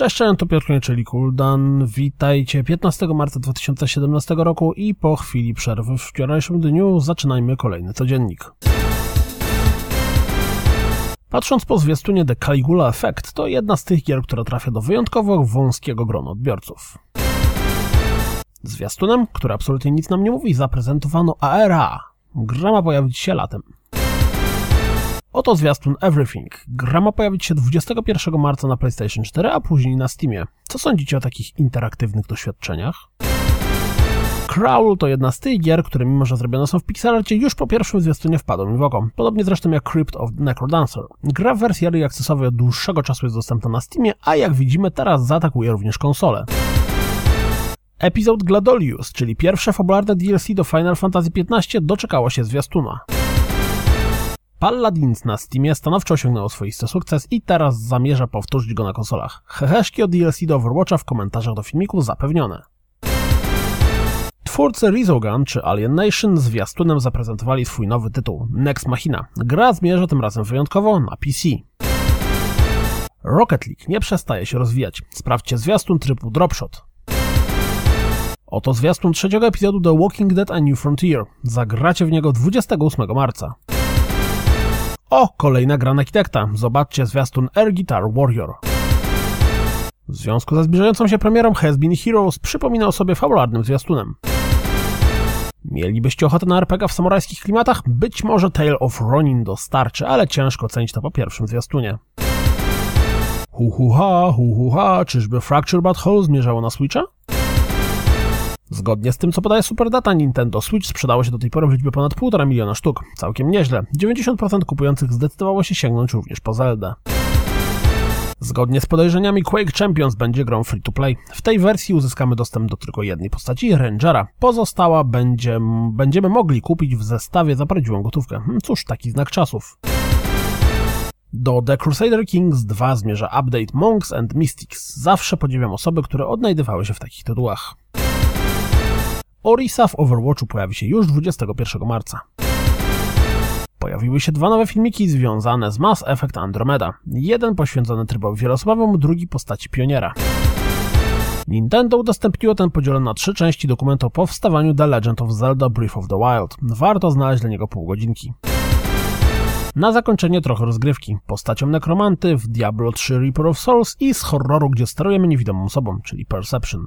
Cześć, cześć, to Piotr czyli Kuldan. Witajcie 15 marca 2017 roku i po chwili przerwy w wczorajszym dniu zaczynajmy kolejny codziennik. Patrząc po zwiastunie The Caligula Effect, to jedna z tych gier, która trafia do wyjątkowo wąskiego grona odbiorców. Zwiastunem, który absolutnie nic nam nie mówi, zaprezentowano ARA. Gra ma pojawić się latem. Oto zwiastun Everything. Gra ma pojawić się 21 marca na PlayStation 4, a później na Steamie. Co sądzicie o takich interaktywnych doświadczeniach? Crawl to jedna z tych gier, które mimo, że zrobione są w pixelarcie, już po pierwszym zwiastunie wpadło mi w oko. Podobnie zresztą jak Crypt of the Necrodancer. Gra w wersji early accessowej od dłuższego czasu jest dostępna na Steamie, a jak widzimy teraz zaatakuje również konsolę. Episode Gladolius, czyli pierwsze fabularne DLC do Final Fantasy XV doczekało się zwiastuna. Paladins na Steamie stanowczo osiągnęło swoisty sukces i teraz zamierza powtórzyć go na konsolach. Heheszki o DLC do Overwatcha w komentarzach do filmiku zapewnione. Twórcy Resogun czy Alien Nation zwiastunem zaprezentowali swój nowy tytuł Next Machina. Gra zmierza tym razem wyjątkowo na PC. Rocket League nie przestaje się rozwijać. Sprawdźcie zwiastun trybu Dropshot. Oto zwiastun trzeciego epizodu The Walking Dead A New Frontier. Zagracie w niego 28 marca. O, kolejna gra na architekta. Zobaczcie zwiastun Air Guitar Warrior. W związku ze zbliżającą się premierą Has Been Heroes przypomina o sobie fabularnym zwiastunem. Mielibyście ochotę na RPG w samurajskich klimatach? Być może Tale of Ronin dostarczy, ale ciężko ocenić to po pierwszym zwiastunie. Hu hu ha, hu hu ha, czyżby Fracture But Whole zmierzało na Switcha? Zgodnie z tym, co podaje Superdata, Nintendo Switch sprzedało się do tej pory w liczbie ponad 1,5 miliona sztuk. Całkiem nieźle. 90% kupujących zdecydowało się sięgnąć również po Zelda. Zgodnie z podejrzeniami Quake Champions będzie grą free-to-play. W tej wersji uzyskamy dostęp do tylko jednej postaci, Rangera. Pozostała będzie, będziemy mogli kupić w zestawie za prawdziwą gotówkę. Hmm, cóż, taki znak czasów. Do The Crusader Kings 2 zmierza update Monks and Mystics. Zawsze podziwiam osoby, które odnajdywały się w takich tytułach. Orisa w Overwatchu pojawi się już 21 marca. Pojawiły się dwa nowe filmiki związane z Mass Effect Andromeda. Jeden poświęcony trybowi wieloosobowemu, drugi postaci pioniera. Nintendo udostępniło ten podzielony na trzy części dokument o powstawaniu The Legend of Zelda Breath of the Wild. Warto znaleźć dla niego pół godzinki. Na zakończenie trochę rozgrywki. Postacią nekromanty w Diablo 3 Reaper of Souls i z horroru, gdzie sterujemy niewidomą osobą, czyli Perception.